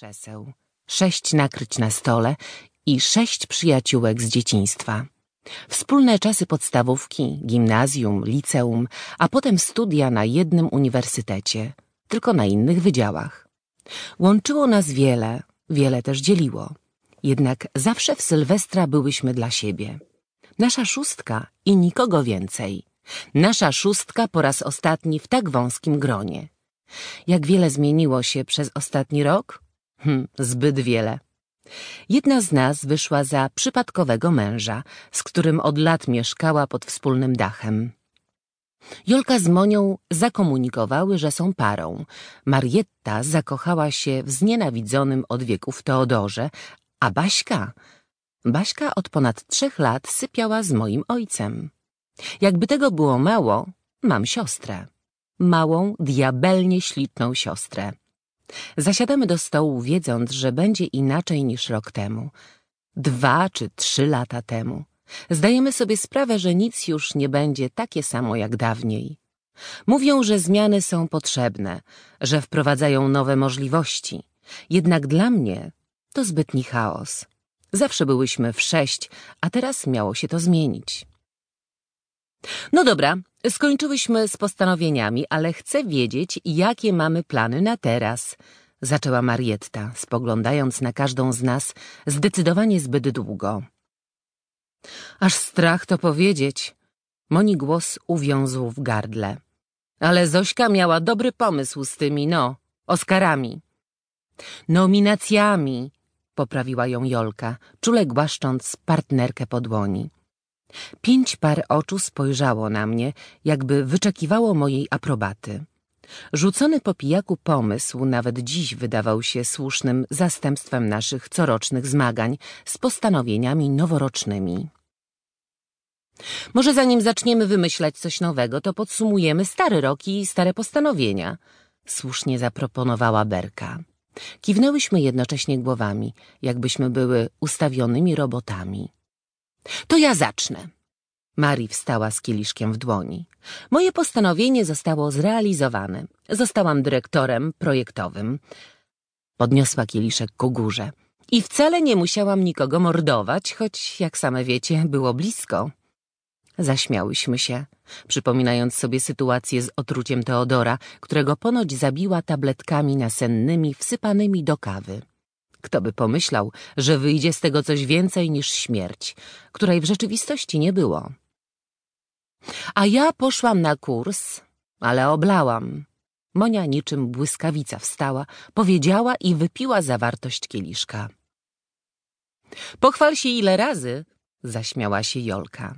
krzeseł, sześć nakryć na stole i sześć przyjaciółek z dzieciństwa. Wspólne czasy podstawówki, gimnazjum, liceum, a potem studia na jednym uniwersytecie, tylko na innych wydziałach. Łączyło nas wiele, wiele też dzieliło. Jednak zawsze w Sylwestra byłyśmy dla siebie. Nasza szóstka i nikogo więcej. Nasza szóstka po raz ostatni w tak wąskim gronie. Jak wiele zmieniło się przez ostatni rok? Hm, zbyt wiele. Jedna z nas wyszła za przypadkowego męża, z którym od lat mieszkała pod wspólnym dachem. Jolka z Monią zakomunikowały, że są parą. Marietta zakochała się w znienawidzonym od wieków Teodorze, a Baśka... Baśka od ponad trzech lat sypiała z moim ojcem. Jakby tego było mało, mam siostrę. Małą, diabelnie ślitną siostrę. Zasiadamy do stołu, wiedząc, że będzie inaczej niż rok temu. Dwa czy trzy lata temu. Zdajemy sobie sprawę, że nic już nie będzie takie samo jak dawniej. Mówią, że zmiany są potrzebne, że wprowadzają nowe możliwości. Jednak dla mnie to zbytni chaos. Zawsze byłyśmy w sześć, a teraz miało się to zmienić. No dobra, skończyłyśmy z postanowieniami, ale chcę wiedzieć, jakie mamy plany na teraz. Zaczęła Marietta, spoglądając na każdą z nas zdecydowanie zbyt długo. Aż strach to powiedzieć. Moni głos uwiązł w gardle. Ale Zośka miała dobry pomysł z tymi, no, Oskarami. Nominacjami, poprawiła ją Jolka, czule głaszcząc partnerkę po dłoni. Pięć par oczu spojrzało na mnie, jakby wyczekiwało mojej aprobaty. Rzucony po pijaku pomysł nawet dziś wydawał się słusznym zastępstwem naszych corocznych zmagań z postanowieniami noworocznymi. Może zanim zaczniemy wymyślać coś nowego, to podsumujemy stary rok i stare postanowienia, słusznie zaproponowała Berka. Kiwnęłyśmy jednocześnie głowami, jakbyśmy były ustawionymi robotami. To ja zacznę. Mari wstała z kieliszkiem w dłoni. Moje postanowienie zostało zrealizowane. Zostałam dyrektorem projektowym. Podniosła kieliszek ku górze. I wcale nie musiałam nikogo mordować, choć, jak same wiecie, było blisko. Zaśmiałyśmy się, przypominając sobie sytuację z otruciem Teodora, którego ponoć zabiła tabletkami nasennymi wsypanymi do kawy. Kto by pomyślał, że wyjdzie z tego coś więcej niż śmierć, której w rzeczywistości nie było. A ja poszłam na kurs, ale oblałam. Monia niczym błyskawica wstała, powiedziała i wypiła zawartość kieliszka. Pochwal się ile razy, zaśmiała się Jolka.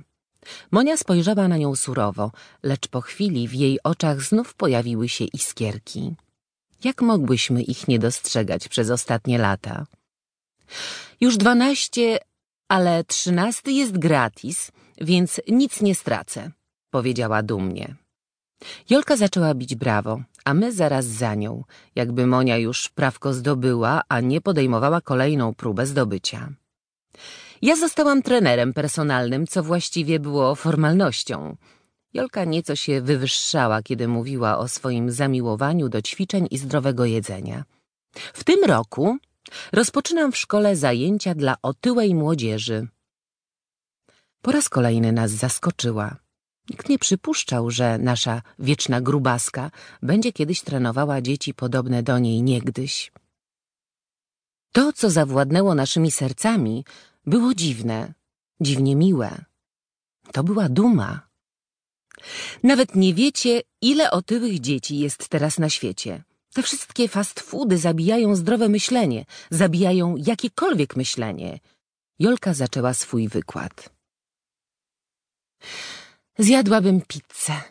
Monia spojrzała na nią surowo, lecz po chwili w jej oczach znów pojawiły się iskierki. Jak mogłyśmy ich nie dostrzegać przez ostatnie lata? Już dwanaście, ale trzynasty jest gratis, więc nic nie stracę, powiedziała dumnie. Jolka zaczęła bić brawo, a my zaraz za nią, jakby Monia już prawko zdobyła, a nie podejmowała kolejną próbę zdobycia. Ja zostałam trenerem personalnym, co właściwie było formalnością. Jolka nieco się wywyższała, kiedy mówiła o swoim zamiłowaniu do ćwiczeń i zdrowego jedzenia. W tym roku rozpoczynam w szkole zajęcia dla otyłej młodzieży. Po raz kolejny nas zaskoczyła. Nikt nie przypuszczał, że nasza wieczna grubaska będzie kiedyś trenowała dzieci podobne do niej niegdyś. To, co zawładnęło naszymi sercami, było dziwne, dziwnie miłe. To była duma. Nawet nie wiecie, ile otyłych dzieci jest teraz na świecie. Te wszystkie fast foody zabijają zdrowe myślenie, zabijają jakiekolwiek myślenie. Jolka zaczęła swój wykład. Zjadłabym pizzę.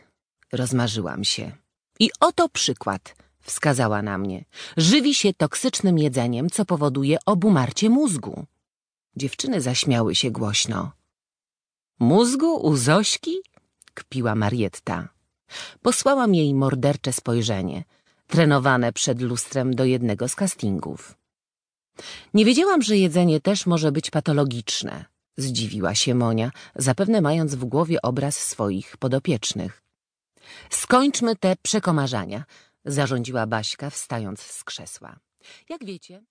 Rozmarzyłam się. I oto przykład, wskazała na mnie. Żywi się toksycznym jedzeniem, co powoduje obumarcie mózgu. Dziewczyny zaśmiały się głośno. Mózgu u Zośki? Kpiła Marietta. Posłałam jej mordercze spojrzenie, trenowane przed lustrem do jednego z castingów. Nie wiedziałam, że jedzenie też może być patologiczne, zdziwiła się Monia, zapewne mając w głowie obraz swoich podopiecznych. Skończmy te przekomarzania, zarządziła Baśka, wstając z krzesła. Jak wiecie...